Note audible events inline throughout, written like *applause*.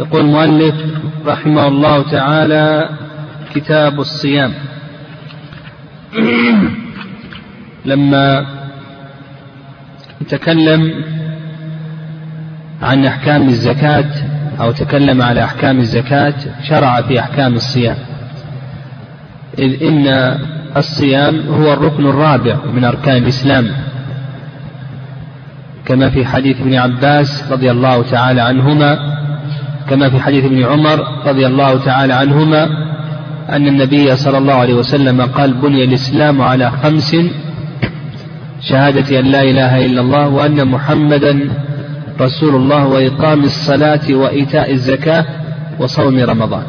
يقول المؤلف رحمه الله تعالى كتاب الصيام. *clears throat* لما تكلم عن أحكام الزكاة أو تكلم على أحكام الزكاة شرع في أحكام الصيام. إذ إن الصيام هو الركن الرابع من أركان الإسلام. كما في حديث ابن عباس رضي الله تعالى عنهما كما في حديث ابن عمر رضي الله تعالى عنهما أن النبي صلى الله عليه وسلم قال بني الإسلام على خمس شهادة أن لا إله إلا الله وأن محمدا رسول الله وإقام الصلاة وإيتاء الزكاة وصوم رمضان.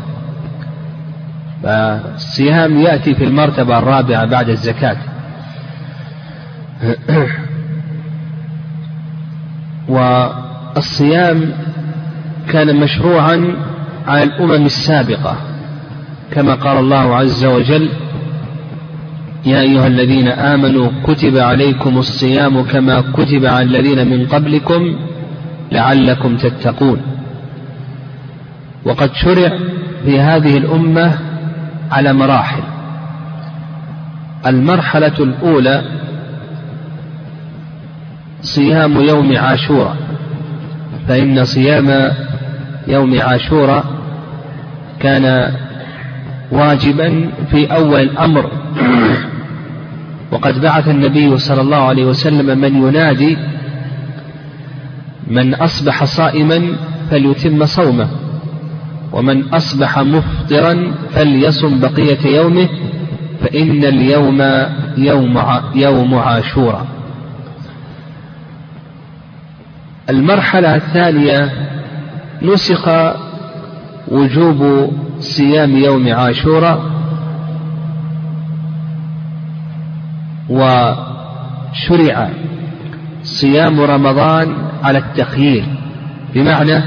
فالصيام يأتي في المرتبة الرابعة بعد الزكاة. *clears throat* والصيام كان مشروعا على الأمم السابقة كما قال الله عز وجل يا أيها الذين آمنوا كتب عليكم الصيام كما كتب على الذين من قبلكم لعلكم تتقون. وقد شرع في هذه الأمة على مراحل. المرحلة الأولى صيام يوم عاشوراء فإن صيام يوم عاشوراء كان واجبا في أول الأمر وقد بعث النبي صلى الله عليه وسلم من ينادي من أصبح صائما فليتم صومه ومن أصبح مفطرا فليصم بقية يومه فإن اليوم يوم يوم عاشوراء. المرحلة الثانية نسخ وجوب صيام يوم عاشوراء وشرع صيام رمضان على التخيير. بمعنى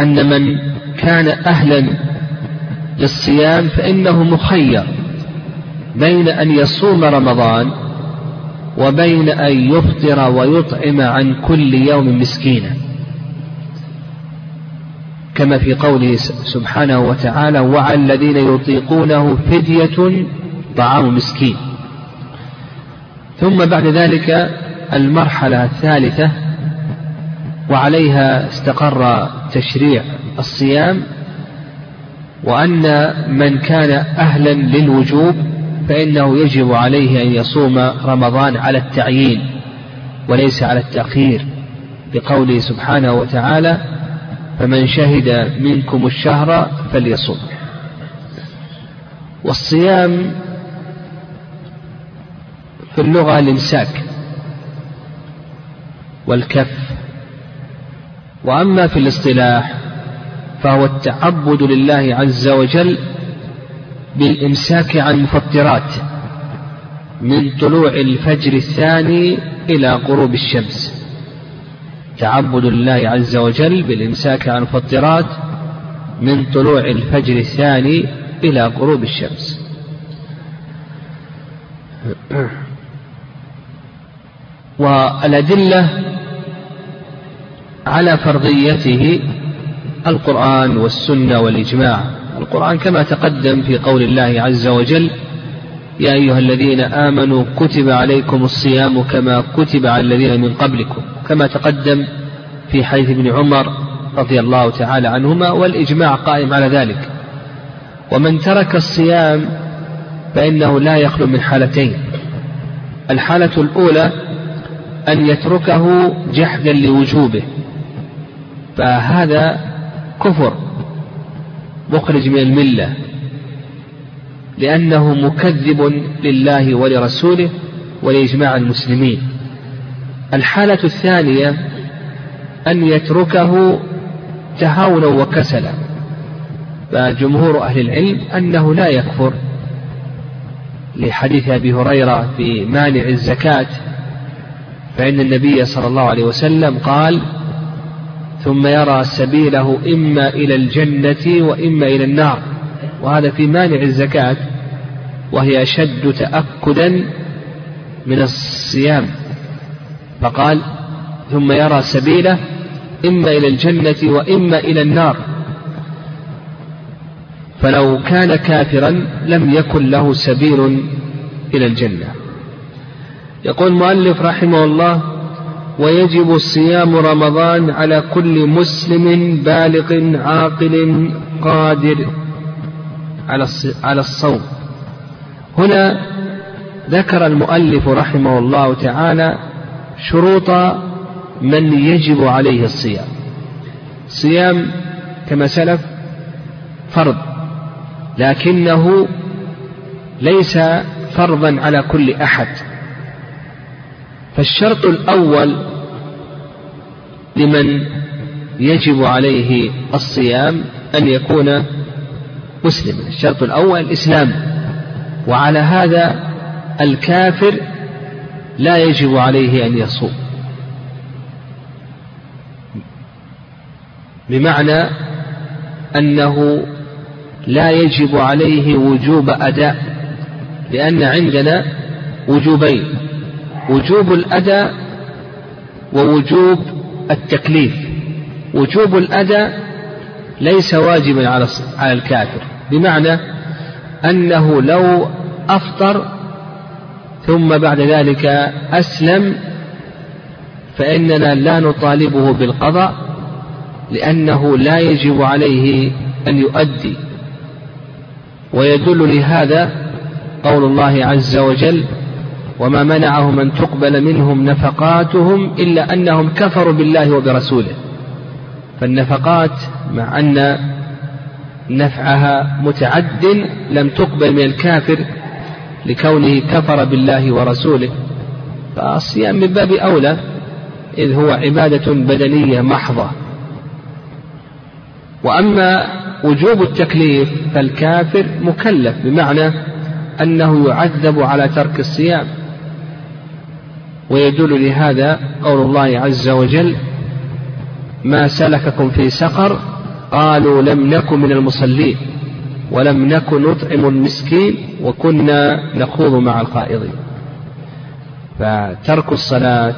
أن من كان أهلا للصيام فإنه مخير بين أن يصوم رمضان وبين أن يفطر ويطعم عن كل يوم مسكينا. كما في قوله سبحانه وتعالى وعلى الذين يطيقونه فدية طعام مسكين. ثم بعد ذلك المرحلة الثالثة وعليها استقر تشريع الصيام وأن من كان أهلا للوجوب فإنه يجب عليه أن يصوم رمضان على التعيين وليس على التأخير لقوله سبحانه وتعالى فمن شهد منكم الشهر فليصم والصيام في اللغة الإمساك والكف. وأما في الاصطلاح فهو التعبد لله عز وجل بالإمساك عن المفطرات من طلوع الفجر الثاني إلى غروب الشمس. تعبد لله عز وجل بالإمساك عن المفطرات من طلوع الفجر الثاني إلى غروب الشمس. والأدلة على فرضيته القرآن والسنة والإجماع. القرآن كما تقدم في قول الله عز وجل يا أيها الذين آمنوا كتب عليكم الصيام كما كتب على الذين من قبلكم كما تقدم في حديث ابن عمر رضي الله تعالى عنهما والإجماع قائم على ذلك. ومن ترك الصيام فإنه لا يخلو من حالتين. الحالة الأولى أن يتركه جحدا لوجوبه فهذا كفر مخرج من الملة. لأنه مكذب لله ولرسوله ولإجماع المسلمين. الحالة الثانية أن يتركه تهاونا وكسلا. فجمهور أهل العلم أنه لا يكفر. لحديث أبي هريرة في مانع الزكاة فإن النبي صلى الله عليه وسلم قال ثم يرى سبيله إما إلى الجنة وإما إلى النار وهذا في مانع الزكاة وهي أشد تأكدا من الصيام. فقال ثم يرى سبيله إما إلى الجنة وإما إلى النار. فلو كان كافرا لم يكن له سبيل إلى الجنة. يقول المؤلف رحمه الله ويجب صيام رمضان على كل مسلم بالغ عاقل قادر. على الصوم. هنا ذكر المؤلف رحمه الله تعالى شروط من يجب عليه الصيام. صيام كما سلف فرض لكنه ليس فرضا على كل أحد. فالشرط الأول لمن يجب عليه الصيام أن يكون مسلما الشرط الأول الإسلام. وعلى هذا الكافر لا يجب عليه أن يصوم. بمعنى أنه لا يجب عليه وجوب أداء لأن عندنا وجوبين وجوب الأداء ووجوب التكليف. وجوب الأداء ليس واجبا على الكافر. بمعنى أنه لو أفطر ثم بعد ذلك أسلم فإننا لا نطالبه بالقضاء لأنه لا يجب عليه أن يؤدي. ويدل لهذا قول الله عز وجل وما منعهم أن تقبل منهم نفقاتهم إلا أنهم كفروا بالله وبرسوله فالنفقات مع أن نفعها متعد لم تقبل من الكافر لكونه كفر بالله ورسوله فالصيام من باب أولى إذ هو عبادة بدنية محضة. وأما وجوب التكليف فالكافر مكلف بمعنى أنه يعذب على ترك الصيام. ويدل لهذا قول الله عز وجل ما سلككم في سقر قالوا لم نكن من المصلين ولم نكن نطعم المسكين وكنا نخوض مع الخائضين. فترك الصلاة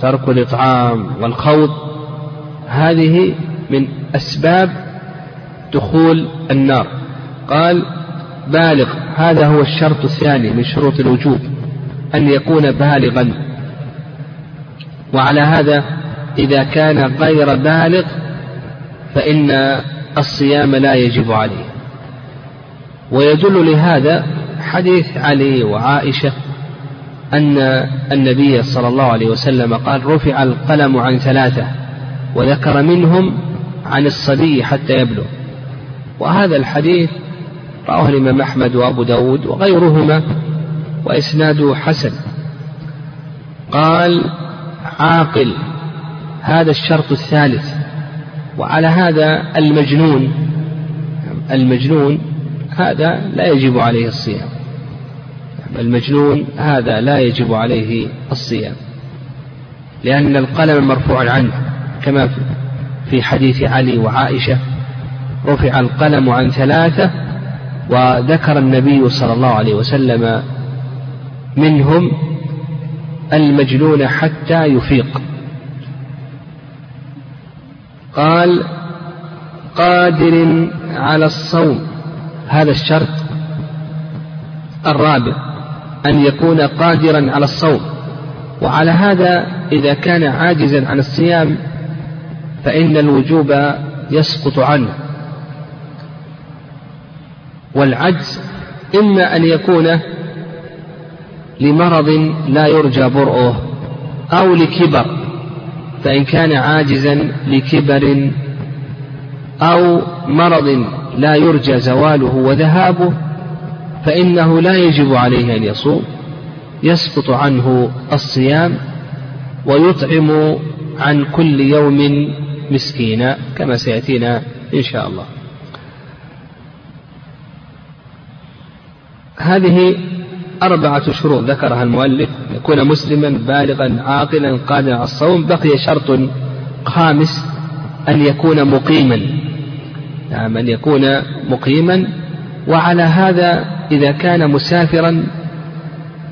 ترك الإطعام والخوض هذه من أسباب دخول النار. قال بالغ هذا هو الشرط الثاني من شروط الوجوب أن يكون بالغا. وعلى هذا إذا كان غير بالغ فإن الصيام لا يجب عليه. ويدل لهذا حديث علي وعائشة أن النبي صلى الله عليه وسلم قال رفع القلم عن ثلاثة وذكر منهم عن الصبي حتى يبلغ وهذا الحديث رواه الإمام أحمد وأبو داود وغيرهما وإسناده حسن. قال عاقل هذا الشرط الثالث وعلى هذا المجنون المجنون هذا لا يجب عليه الصيام. المجنون هذا لا يجب عليه الصيام. لأن القلم مرفوع عنه كما في حديث علي وعائشة رفع القلم عن ثلاثة وذكر النبي صلى الله عليه وسلم منهم المجنون حتى يفيق. قال قادر على الصوم. هذا الشرط الرابع أن يكون قادرا على الصوم. وعلى هذا إذا كان عاجزا عن الصيام فإن الوجوب يسقط عنه. والعجز إما أن يكون لمرض لا يرجى برؤه أو لكبر. فإن كان عاجزا لكبر أو مرض لا يرجى زواله وذهابه فإنه لا يجب عليه أن يصوم يسقط عنه الصيام ويطعم عن كل يوم مسكينا كما سيأتينا إن شاء الله. هذه أربعة شروط ذكرها المؤلف يكون مسلما بالغا عاقلا قادرا على الصوم بقي شرط خامس أن يكون مقيما. نعم أن يكون مقيما. وعلى هذا إذا كان مسافرا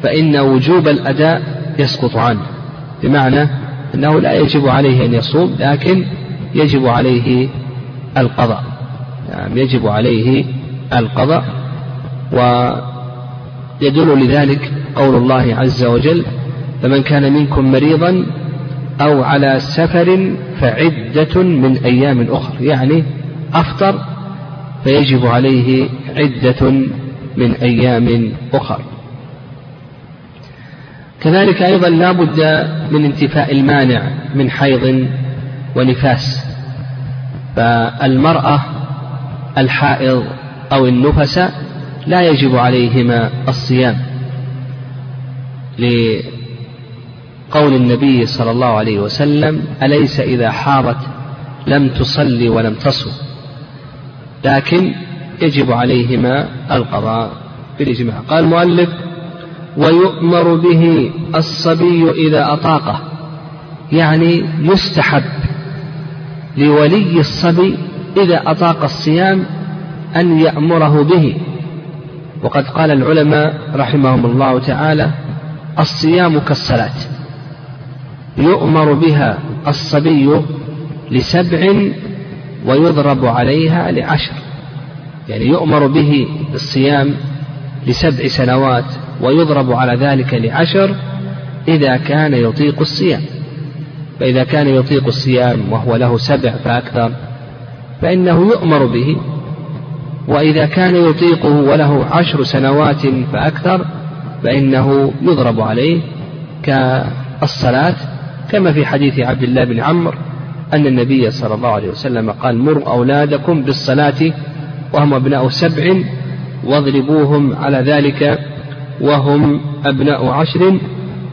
فإن وجوب الأداء يسقط عنه. بمعنى أنه لا يجب عليه أن يصوم لكن يجب عليه القضاء. نعم يجب عليه القضاء. ويدل لذلك قول الله عز وجل فمن كان منكم مريضا أو على سفر فعدة من أيام أخرى يعني أفطر فيجب عليه عدة من أيام أخرى كذلك أيضا لا بد من انتفاء المانع من حيض ونفاس فالمرأة الحائض أو النفس لا يجب عليهما الصيام لقول النبي صلى الله عليه وسلم أليس إذا حاضت لم تصلي ولم تصم لكن يجب عليهما القضاء بالإجماع. قال المؤلف ويؤمر به الصبي إذا أطاقه يعني يستحب لولي الصبي إذا أطاق الصيام أن يأمره به. وقد قال العلماء رحمهم الله تعالى الصيام كالصلاة. يؤمر بها الصبي لسبع ويضرب عليها لعشر. يعني يؤمر به بالصيام لسبع سنوات ويضرب على ذلك لعشر إذا كان يطيق الصيام. فإذا كان يطيق الصيام وهو له سبع فأكثر فإنه يؤمر به. وإذا كان يطيقه وله عشر سنوات فأكثر فإنه يضرب عليه كالصلاة كما في حديث عبد الله بن عمرو أن النبي صلى الله عليه وسلم قال مروا أولادكم بالصلاة وهم أبناء سبع واضربوهم على ذلك وهم أبناء عشر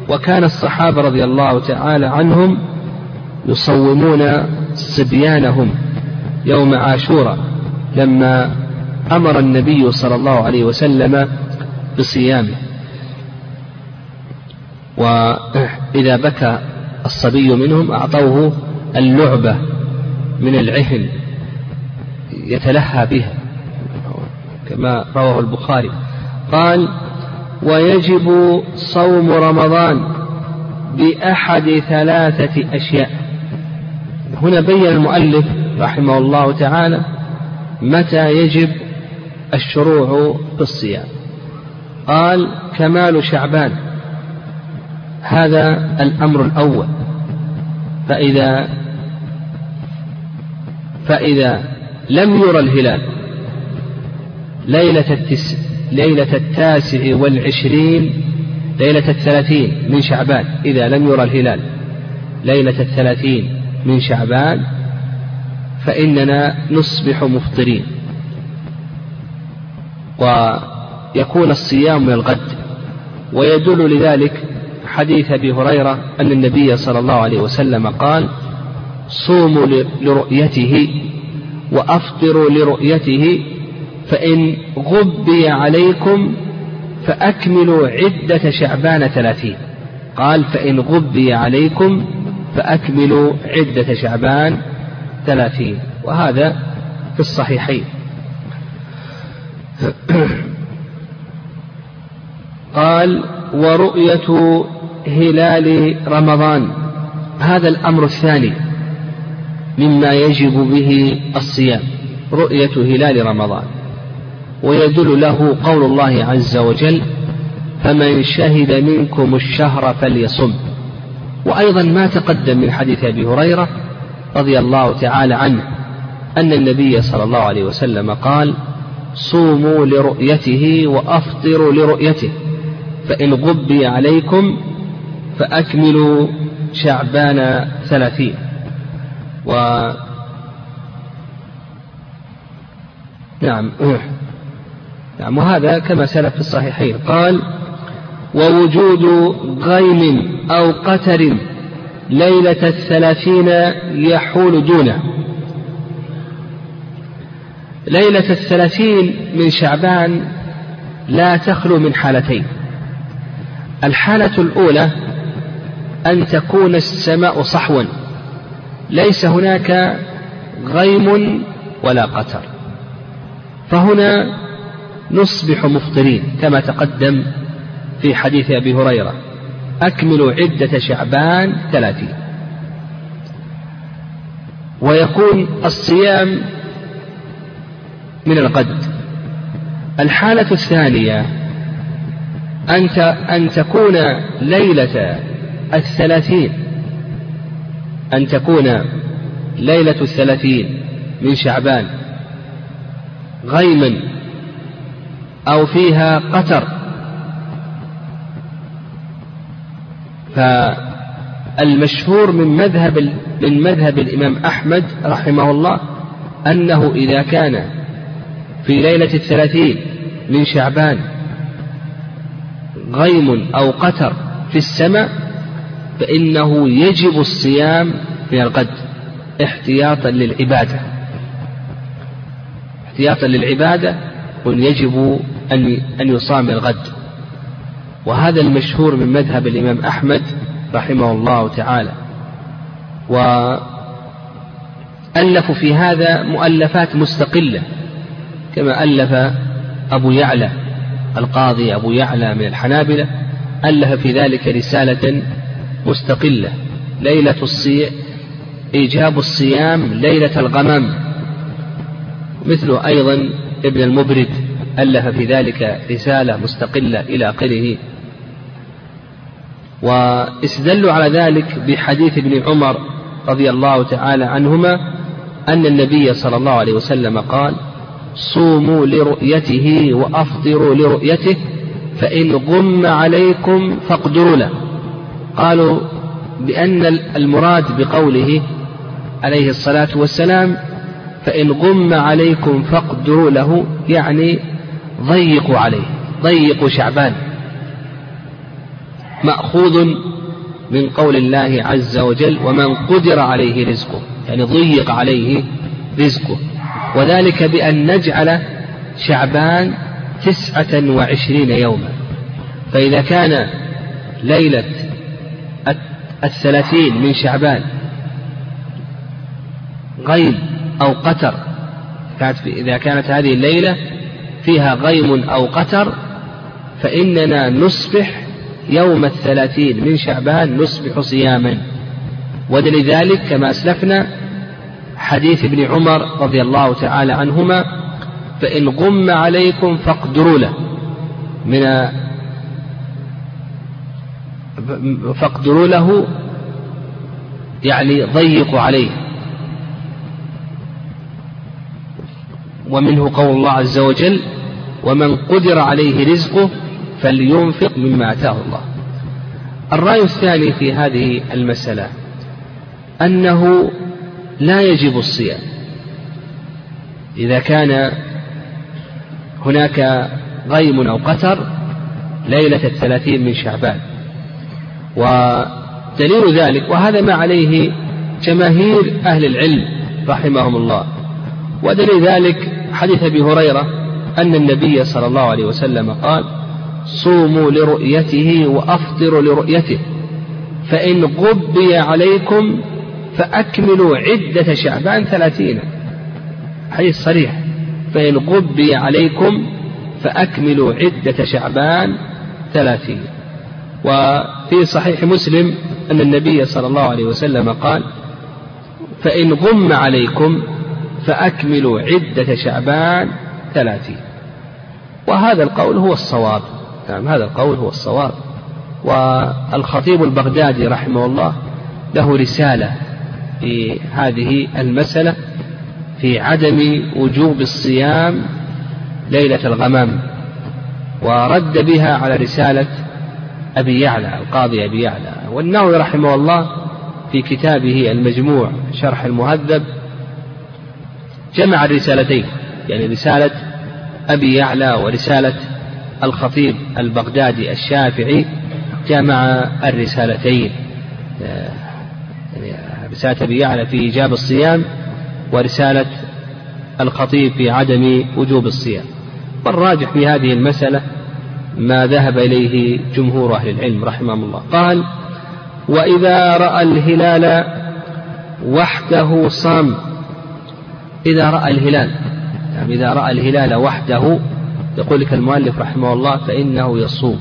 وكان الصحابة رضي الله تعالى عنهم يصومون صبيانهم يوم عاشوراء لما أمر النبي صلى الله عليه وسلم بصيامه. وإذا بكى الصبي منهم أعطوه اللعبة من العهن يتلهى بها كما رواه البخاري. قال ويجب صوم رمضان بأحد ثلاثة أشياء. هنا بين المؤلف رحمه الله تعالى متى يجب الشروع في الصيام. قال كمال شعبان. هذا الأمر الأول. فإذا فإذا لم يرى الهلال ليلة التس ليلة التاسع والعشرين ليلة الثلاثين من شعبان إذا لم يرى الهلال ليلة الثلاثين من شعبان فإننا نصبح مفطرين. ويكون الصيام من الغد. ويدل لذلك حديث أبي هريرة أن النبي صلى الله عليه وسلم قال صوموا لرؤيته وأفطروا لرؤيته فإن غبي عليكم فأكملوا عدة شعبان ثلاثين. قال فإن غبي عليكم فأكملوا عدة شعبان ثلاثين. وهذا في الصحيحين. *coughs* قال ورؤية هلال رمضان. هذا الأمر الثاني مما يجب به الصيام رؤية هلال رمضان. ويدل له قول الله عز وجل فمن شهد منكم الشهر فليصم. وأيضا ما تقدم من حديث أبي هريرة رضي الله تعالى عنه أن النبي صلى الله عليه وسلم قال صوموا لرؤيته وأفطروا لرؤيته. فإن غبي عليكم فأكملوا شعبان ثلاثين. و نعم نعم. وهذا كما سلف في الصحيحين. قال ووجود غيم أو قتر ليلة الثلاثين يحول دونه. ليلة الثلاثين من شعبان لا تخلو من حالتين. الحالة الأولى أن تكون السماء صحوا ليس هناك غيم ولا قتر فهنا نصبح مفطرين كما تقدم في حديث أبي هريرة أكملوا عدة شعبان ثلاثين. ويكون الصيام من القد. الحالة الثانية أن أن تكون ليلة الثلاثين. أن تكون ليلة الثلاثين من شعبان. غيما أو فيها قتر فالمشهور من مذهب من مذهب الإمام أحمد رحمه الله أنه إذا كان في ليلة الثلاثين من شعبان. غيم أو قتر في السماء فإنه يجب الصيام من الغد احتياطا للعبادة. احتياطا للعبادة يجب أن أن يصام الغد. وهذا المشهور من مذهب الإمام أحمد رحمه الله تعالى. وألفوا في هذا مؤلفات مستقلة. كما ألف أبو يعلى القاضي أبو يعلى من الحنابلة ألف في ذلك رسالة مستقلة ليلة الصيام إيجاب الصيام ليلة الغمام. مثل أيضا ابن المبرد ألف في ذلك رسالة مستقلة إلى آخره. واستدلوا على ذلك بحديث ابن عمر رضي الله تعالى عنهما أن النبي صلى الله عليه وسلم قال صوموا لرؤيته وأفطروا لرؤيته فإن غم عليكم فاقدروا له. قالوا بأن المراد بقوله عليه الصلاة والسلام فإن غم عليكم فاقدروا له يعني ضيقوا عليه ضيقوا شعبان. مأخوذ من قول الله عز وجل ومن قدر عليه رزقه يعني ضيق عليه رزقه. وذلك بأن نجعل شعبان تسعة وعشرين يوما. فإذا كان ليلة الثلاثين من شعبان غيم أو قتر إذا كانت هذه الليلة فيها غيم أو قتر فإننا نصبح يوم الثلاثين من شعبان نصبح صياما. ولذلك كما أسلفنا حديث ابن عمر رضي الله تعالى عنهما فإن غم عليكم فاقدروا له. من فاقدروا له يعني ضيقوا عليه. ومنه قول الله عز وجل ومن قدر عليه رزقه فلينفق مما آتاه الله. الرأي الثاني في هذه المسألة أنه لا يجب الصيام. إذا كان هناك غيم أو قتر ليلة الثلاثين من شعبان. ودليل ذلك وهذا ما عليه جماهير أهل العلم رحمهم الله. ودليل ذلك حديث أبي هريرة أن النبي صلى الله عليه وسلم قال صوموا لرؤيته وأفطروا لرؤيته فإن غبي عليكم فأكملوا عدة شعبان ثلاثين. حديث صريح. فإن غبي عليكم فأكملوا عدة شعبان ثلاثين. وفي صحيح مسلم أن النبي صلى الله عليه وسلم قال فإن غم عليكم فأكملوا عدة شعبان ثلاثين. وهذا القول هو الصواب. نعم هذا القول هو الصواب. والخطيب البغدادي رحمه الله له رسالة في هذه المسألة في عدم وجوب الصيام ليلة الغمام ورد بها على رسالة أبي يعلى القاضي أبي يعلى. والنووي رحمه الله في كتابه المجموع شرح المهذب جمع الرسالتين يعني رسالة أبي يعلى ورسالة الخطيب البغدادي الشافعي جمع الرسالتين. يعني رسالة أبي يعلى في إيجاب الصيام ورسالة الخطيب في عدم وجوب الصيام. والراجح في هذه المسألة ما ذهب إليه جمهور أهل العلم رحمهم الله. قال وإذا رأى الهلال وحده صام إذا رأى الهلال يعني إذا رأى الهلال وحده يقول لك المؤلف رحمه الله فإنه يصوم.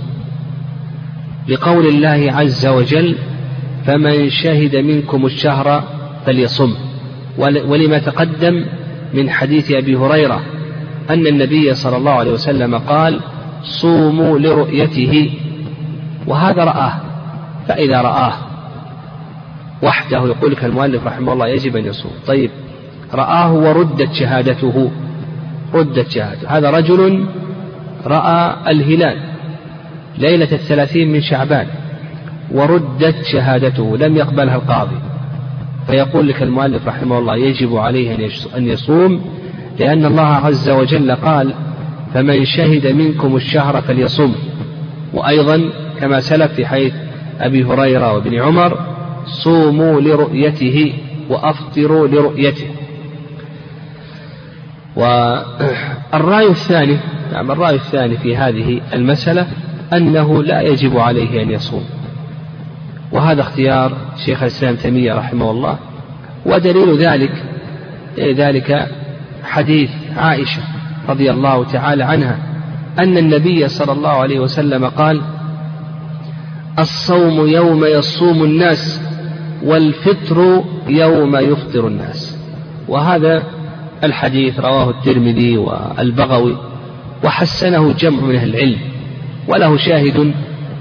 لقول الله عز وجل فمن شهد منكم الشهر فليصم. ولما تقدم من حديث أبي هريرة أن النبي صلى الله عليه وسلم قال صوموا لرؤيته. وهذا رآه فإذا رآه وحده يقول لك المؤلف رحمه الله يجب أن يصوم. طيب رآه وردت شهادته ردت شهادته. هذا رجل رأى الهلال ليلة الثلاثين من شعبان. وردت شهادته لم يقبلها القاضي. فيقول لك المؤلف رحمه الله يجب عليه أن يصوم لأن الله عز وجل قال فمن شهد منكم الشهر فليصم. وأيضا كما سلف في حيث أبي هريرة وابن عمر صوموا لرؤيته وأفطروا لرؤيته. والرأي الثاني نعم الرأي الثاني في هذه المسألة أنه لا يجب عليه أن يصوم. وهذا اختيار شيخ الإسلام تيمية رحمه الله ودليل ذلك ذلك حديث عائشة رضي الله تعالى عنها أن النبي صلى الله عليه وسلم قال الصوم يوم يصوم الناس والفطر يوم يفطر الناس. وهذا الحديث رواه الترمذي والبغوي وحسنه جمع من أهل العلم وله شاهد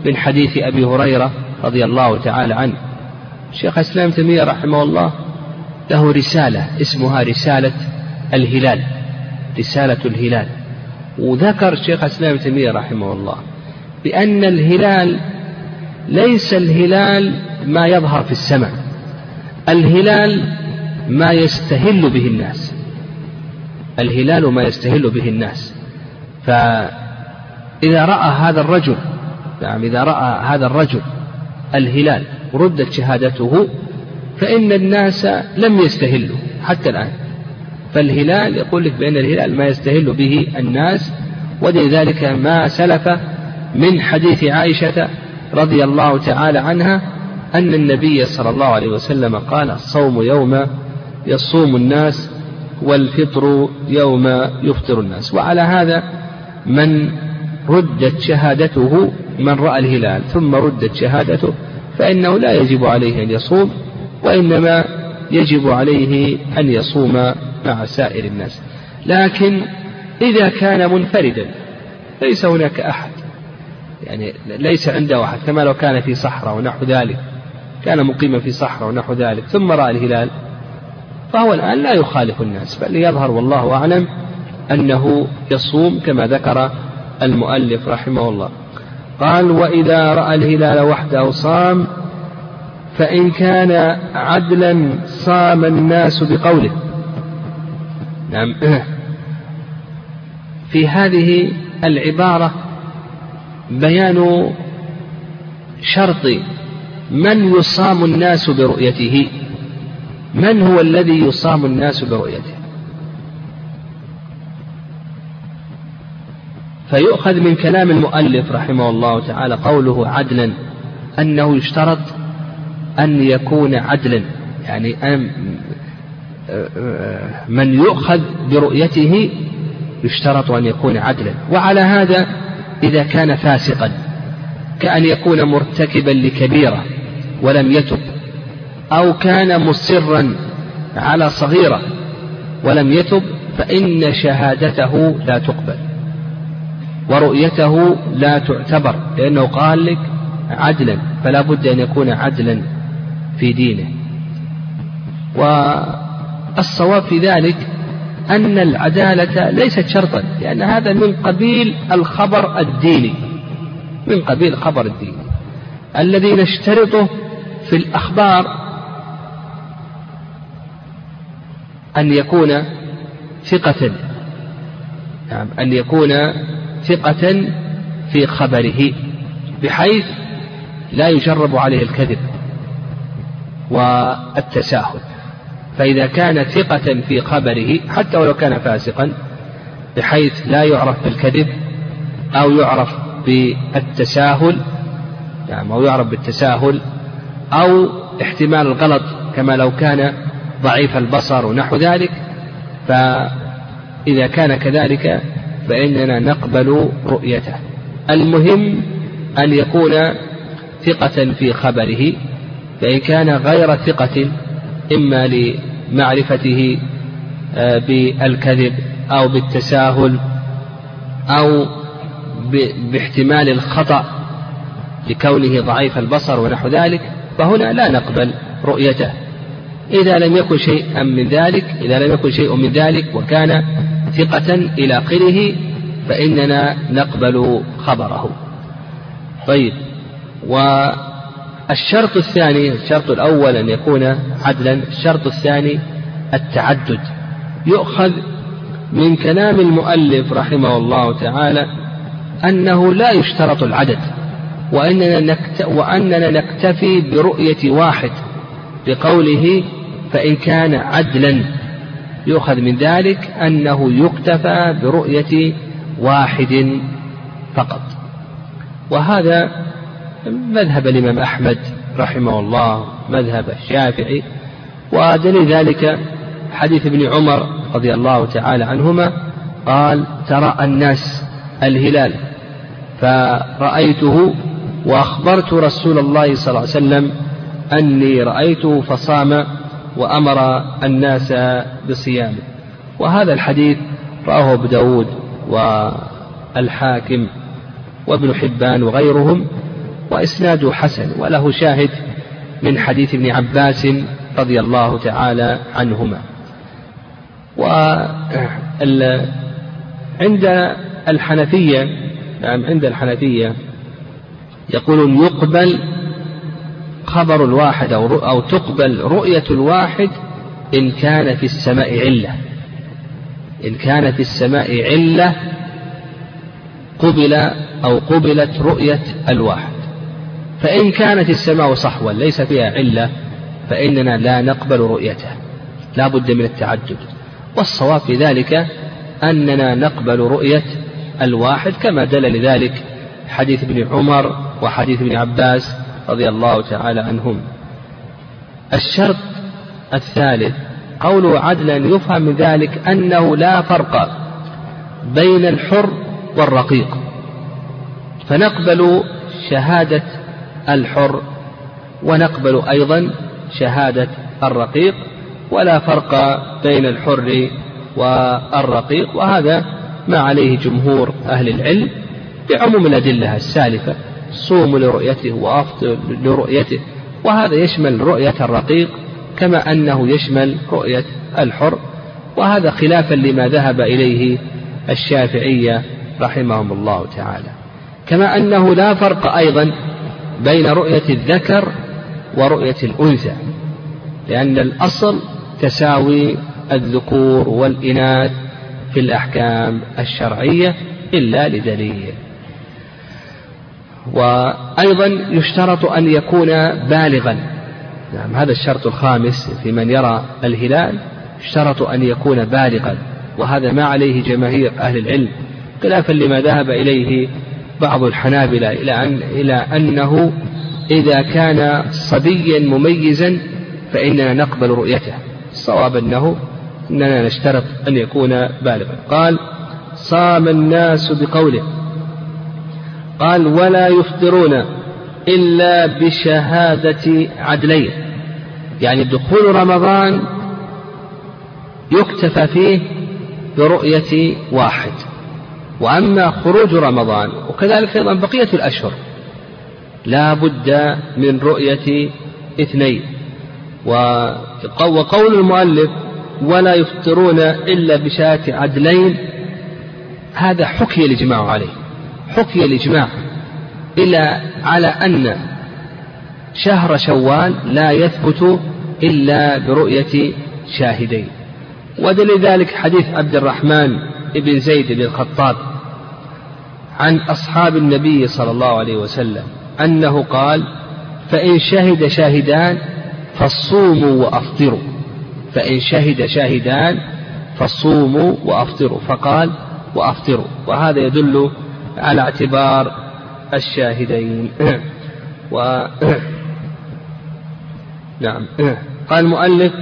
من حديث أبي هريرة رضي الله تعالى عنه. شيخ الإسلام تيمية رحمه الله له رسالة اسمها رسالة الهلال رسالة الهلال. وذكر شيخ الإسلام تيمية رحمه الله بأن الهلال ليس الهلال ما يظهر في السماء الهلال ما يستهل به الناس الهلال ما يستهل به الناس. فإذا رأى هذا الرجل نعم إذا رأى هذا الرجل الهلال ردت شهادته فإن الناس لم يستهلوا حتى الآن. فالهلال يقول لك بأن الهلال ما يستهل به الناس ولذلك ما سلف من حديث عائشة رضي الله تعالى عنها أن النبي صلى الله عليه وسلم قال الصوم يوم يصوم الناس والفطر يوم يفطر الناس. وعلى هذا من ردت شهادته من رأى الهلال ثم ردت شهادته فإنه لا يجب عليه أن يصوم وإنما يجب عليه أن يصوم مع سائر الناس. لكن إذا كان منفردا ليس هناك أحد يعني ليس عنده أحد كما لو كان في صحراء ونحو ذلك كان مقيما في صحراء ونحو ذلك ثم رأى الهلال فهو الآن لا يخالف الناس بل يظهر والله أعلم أنه يصوم كما ذكر المؤلف رحمه الله. قال وإذا رأى الهلال وحده صام فإن كان عدلا صام الناس بقوله. نعم. *clears throat* في هذه العبارة بيان شرط من يصام الناس برؤيته. من هو الذي يصام الناس برؤيته؟ فيؤخذ من كلام المؤلف رحمه الله تعالى قوله عدلا أنه يشترط أن يكون عدلا يعني أن من يؤخذ برؤيته يشترط أن يكون عدلا. وعلى هذا إذا كان فاسقا كأن يكون مرتكبا لكبيرة ولم يتب أو كان مصرا على صغيرة ولم يتب فإن شهادته لا تقبل. ورؤيته لا تعتبر لأنه قال لك عدلا فلا بد أن يكون عدلا في دينه. والصواب في ذلك أن العدالة ليست شرطا لأن هذا من قبيل الخبر الديني من قبيل الخبر الديني. الذي نشترطه في الأخبار أن يكون ثقة نعم أن يكون ثقة في خبره بحيث لا يجرب عليه الكذب والتساهل. فإذا كان ثقة في خبره حتى ولو كان فاسقا بحيث لا يعرف بالكذب أو يعرف بالتساهل يعني أو يعرف بالتساهل أو احتمال الغلط كما لو كان ضعيف البصر ونحو ذلك فإذا كان كذلك فإننا نقبل رؤيته. المهم أن يكون ثقة في خبره فإن كان غير ثقة إما بمعرفته آه، بالكذب أو بالتساهل أو باحتمال الخطأ لكونه ضعيف البصر ونحو ذلك فهنا لا نقبل رؤيته. إذا لم يكن شيئا من ذلك إذا لم يكن شيء من ذلك وكان ثقة إلى آخره فإننا نقبل خبره. طيب والشرط الثاني الشرط الأول أن يكون عدلا الشرط الثاني التعدد. يؤخذ من كلام المؤلف رحمه الله تعالى أنه لا يشترط العدد وأننا, نكت وأننا نكتفي برؤية واحد بقوله فإن كان عدلا. يؤخذ من ذلك أنه يكتفى برؤية واحد فقط. وهذا مذهب الإمام أحمد رحمه الله مذهب الشافعي ودليل ذلك حديث ابن عمر رضي الله تعالى عنهما قال ترى الناس الهلال فرأيته وأخبرت رسول الله صلى الله عليه وسلم أني رأيته فصام وأمر الناس بصيامه وهذا الحديث رواه أبو داود والحاكم وابن حبان وغيرهم وإسناده حسن وله شاهد من حديث ابن عباس رضي الله تعالى عنهما. وعند الحنفية نعم عند الحنفية يقولون يقبل خبر الواحد أو, أو تقبل رؤية الواحد إن كان في السماء علة. إن كان في السماء علة قبل أو قبلت رؤية الواحد. فإن كانت السماء صحوا ليس فيها علة فإننا لا نقبل رؤيته لا بد من التعدد. والصواب في ذلك أننا نقبل رؤية الواحد كما دل لذلك حديث ابن عمر وحديث ابن عباس رضي الله تعالى عنهم. الشرط الثالث قوله عدلا يفهم من ذلك أنه لا فرق بين الحر والرقيق. فنقبل شهادة الحر ونقبل أيضا شهادة الرقيق ولا فرق بين الحر والرقيق. وهذا ما عليه جمهور أهل العلم بعموم الأدلة السالفة. صوموا لرؤيته وأفطر لرؤيته وهذا يشمل رؤية الرقيق كما أنه يشمل رؤية الحر وهذا خلافا لما ذهب إليه الشافعية رحمهم الله تعالى. كما أنه لا فرق أيضا بين رؤية الذكر ورؤية الأنثى لأن الأصل تساوي الذكور والإناث في الأحكام الشرعية إلا لدليل. وأيضا يشترط أن يكون بالغا. نعم هذا الشرط الخامس في من يرى الهلال يشترط أن يكون بالغا. وهذا ما عليه جماهير أهل العلم خلافا لما ذهب إليه بعض الحنابلة إلى أن إلى أنه إذا كان صبيا مميزا فإننا نقبل رؤيته. الصواب أنه أننا نشترط أن يكون بالغا. قال صام الناس بقوله. قال ولا يفطرون إلا بشهادة عدلين. يعني دخول رمضان يكتفى فيه برؤية واحد. وأما خروج رمضان وكذلك أيضا بقية الأشهر لا بد من رؤية اثنين. وقول المؤلف ولا يفطرون إلا بشهادة عدلين هذا حكي الإجماع عليه. حكي الإجماع إلى على أن شهر شوال لا يثبت إلا برؤية شاهدين. ودليل ذلك حديث عبد الرحمن بن زيد بن الخطاب عن أصحاب النبي صلى الله عليه وسلم أنه قال فإن شهد شاهدان فصوموا وأفطروا. فإن شهد شاهدان فصوموا وأفطروا. فقال وأفطروا. وهذا يدل على اعتبار الشاهدين. و نعم. قال المؤلف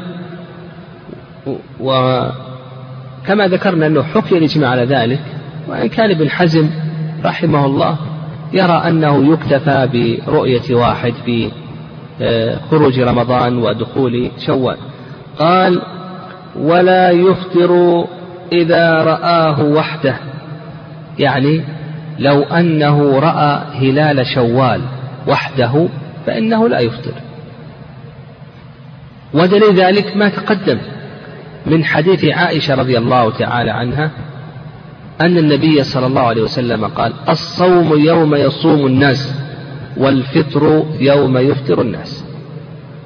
وكما ذكرنا أنه حكي الإجماع على ذلك وإن كان ابن حزم رحمه الله يرى أنه يكتفى برؤية واحد في آه، خروج رمضان ودخول شوال. قال ولا يفطر إذا رآه وحده. يعني لو أنه رأى هلال شوال وحده فإنه لا يفطر. ودليل ذلك ما تقدم من حديث عائشة رضي الله تعالى عنها أن النبي صلى الله عليه وسلم قال الصوم يوم يصوم الناس والفطر يوم يفطر الناس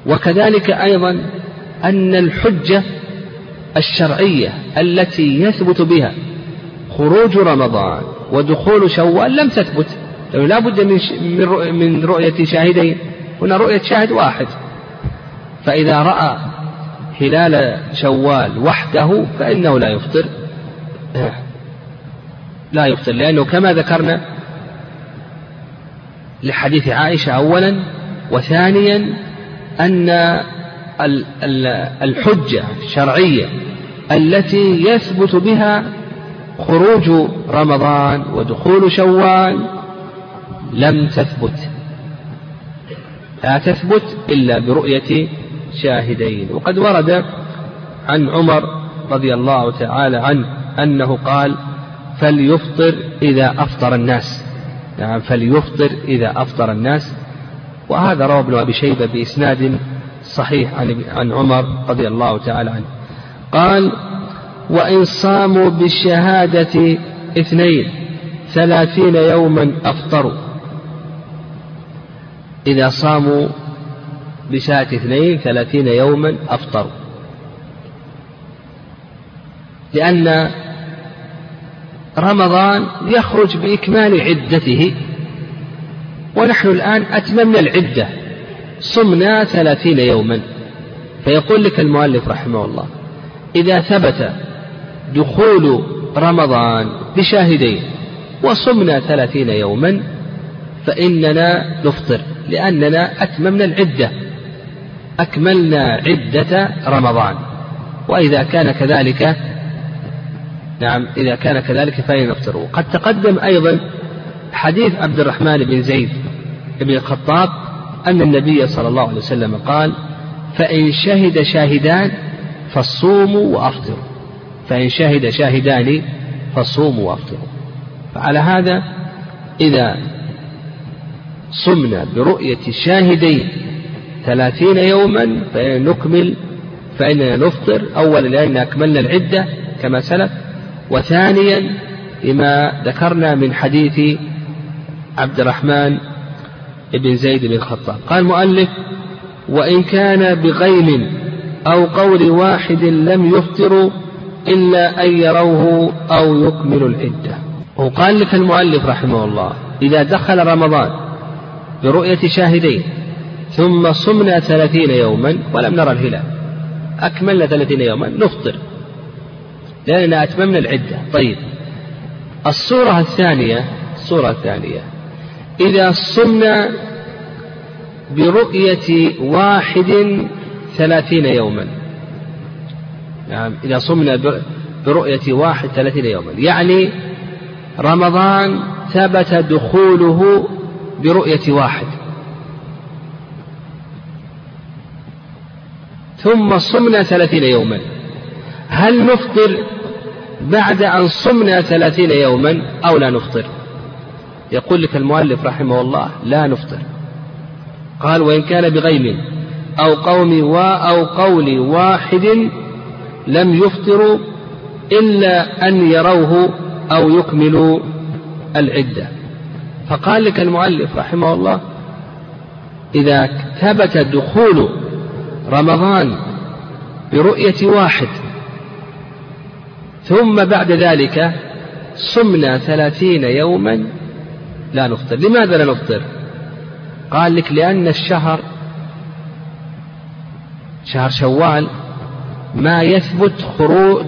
وكذلك أيضا أن الحجة الشرعية التي يثبت بها خروج رمضان ودخول شوال لم تثبت. لأنه لا بد من من رؤية شاهدين. هنا رؤية شاهد واحد. فإذا رأى هلال شوال وحده فإنه لا يفطر. *clears throat* لا يفطر لأنه كما ذكرنا لحديث عائشة أولا وثانيا أن الحجة الشرعية التي يثبت بها خروج رمضان ودخول شوال لم تثبت. لا تثبت إلا برؤية شاهدين. وقد ورد عن عمر رضي الله تعالى عنه أنه قال فليفطر إذا أفطر الناس. نعم فليفطر إذا أفطر الناس. وهذا روى ابن أبي شيبة بإسناد صحيح عن عن عمر رضي الله تعالى عنه. قال وإن صاموا بالشهادة اثنين ثلاثين يوما أفطروا إذا صاموا بشهادة اثنين ثلاثين يوما أفطروا لأن رمضان يخرج بإكمال عدته ونحن الآن أتممنا العدة صمنا ثلاثين يوما. فيقول لك المؤلف رحمه الله إذا ثبت دخول رمضان بشاهدين وصمنا ثلاثين يوما فإننا نفطر لأننا أتممنا العدة أكملنا عدة رمضان. وإذا كان كذلك نعم إذا كان كذلك فلنفطر وقد تقدم أيضا حديث عبد الرحمن بن زيد بن الخطاب أن النبي صلى الله عليه وسلم قال فإن شهد شاهدان فصوموا وأفطروا. فإن شهد شاهدان فصوموا وأفطروا فعلى هذا إذا صمنا برؤية شاهدين ثلاثين يوما فنكمل فإننا نفطر أولا لأن أكملنا العدة كما سلف وثانيا لما ذكرنا من حديث عبد الرحمن بن زيد بن الخطاب. قال المؤلف وإن كان بغيم أو قول واحد لم يفطروا إلا أن يروه أو يكملوا العدة. وقال لك المؤلف رحمه الله إذا دخل رمضان برؤية شاهدين ثم صمنا ثلاثين يوما ولم نرى الهلال. أكملنا ثلاثين يوما نفطر. لأننا أتممنا العدة. طيب الصورة الثانية الصورة الثانية. إذا صمنا برؤية واحد ثلاثين يوما نعم إذا صمنا برؤية واحد ثلاثين يوما. يعني رمضان ثبت دخوله برؤية واحد. ثم صمنا ثلاثين يوما. هل نفطر بعد أن صمنا ثلاثين يوما أو لا نفطر؟ يقول لك المؤلف رحمه الله لا نفطر. قال وإن كان بغيم أو قوم و أو قول واحد لم يفطروا إلا أن يروه أو يكملوا العدة. فقال لك المؤلف رحمه الله إذا ثبت دخول رمضان برؤية واحد ثم بعد ذلك صمنا ثلاثين يوما لا نفطر. لماذا لا نفطر؟ قال لك لأن الشهر شهر شوال ما يثبت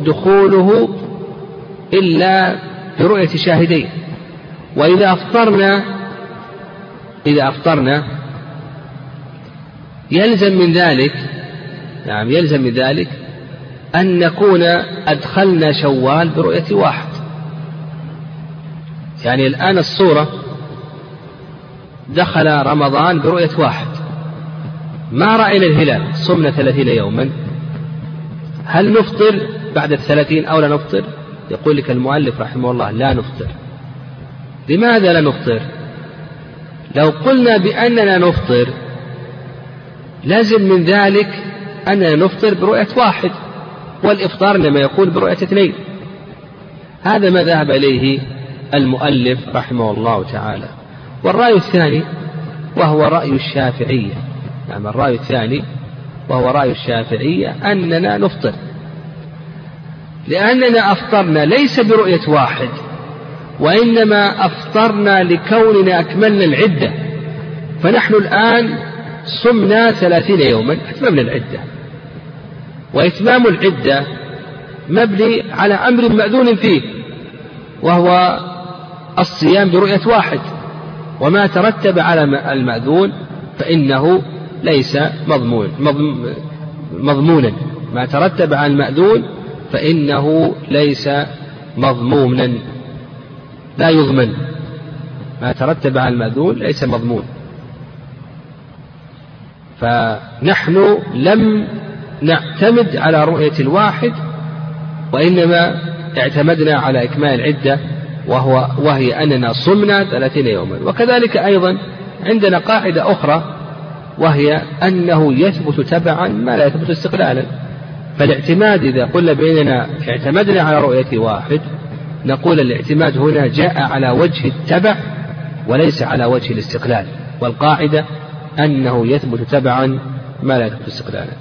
دخوله إلا برؤية شاهدين وإذا أفطرنا إذا أفطرنا يلزم من ذلك نعم يلزم من ذلك أن نكون أدخلنا شوال برؤية واحد. يعني الآن الصورة دخل رمضان برؤية واحد. ما رأينا الهلال؟ صمنا ثلاثين يوما. هل نفطر بعد الثلاثين أو لا نفطر؟ يقول لك المؤلف رحمه الله لا نفطر. لماذا لا نفطر؟ لو قلنا بأننا نفطر لازم من ذلك أننا نفطر برؤية واحد والإفطار إنما يكون برؤية اثنين. هذا ما ذهب إليه المؤلف رحمه الله تعالى. والرأي الثاني وهو رأي الشافعية. نعم الرأي الثاني وهو رأي الشافعية أننا نفطر. لأننا أفطرنا ليس برؤية واحد وإنما أفطرنا لكوننا أكملنا العدة. فنحن الآن صمنا ثلاثين يوما أتممنا العدة. وإتمام العدة مبني على أمر مأذون فيه وهو الصيام برؤية واحد. وما ترتب على المأذون فإنه ليس مضمون مضمونا. ما ترتب على المأذون فإنه ليس مضمونا. لا يضمن. ما ترتب على المأذون ليس مضمون. فنحن لم نعتمد على رؤية الواحد وإنما اعتمدنا على إكمال العدة وهو وهي أننا صمنا ثلاثين يوما. وكذلك أيضا عندنا قاعدة أخرى وهي أنه يثبت تبعا ما لا يثبت استقلالا. فالاعتماد إذا قلنا بأننا اعتمدنا على رؤية واحد نقول الاعتماد هنا جاء على وجه التبع وليس على وجه الاستقلال. والقاعدة أنه يثبت تبعا ما لا يثبت استقلالا.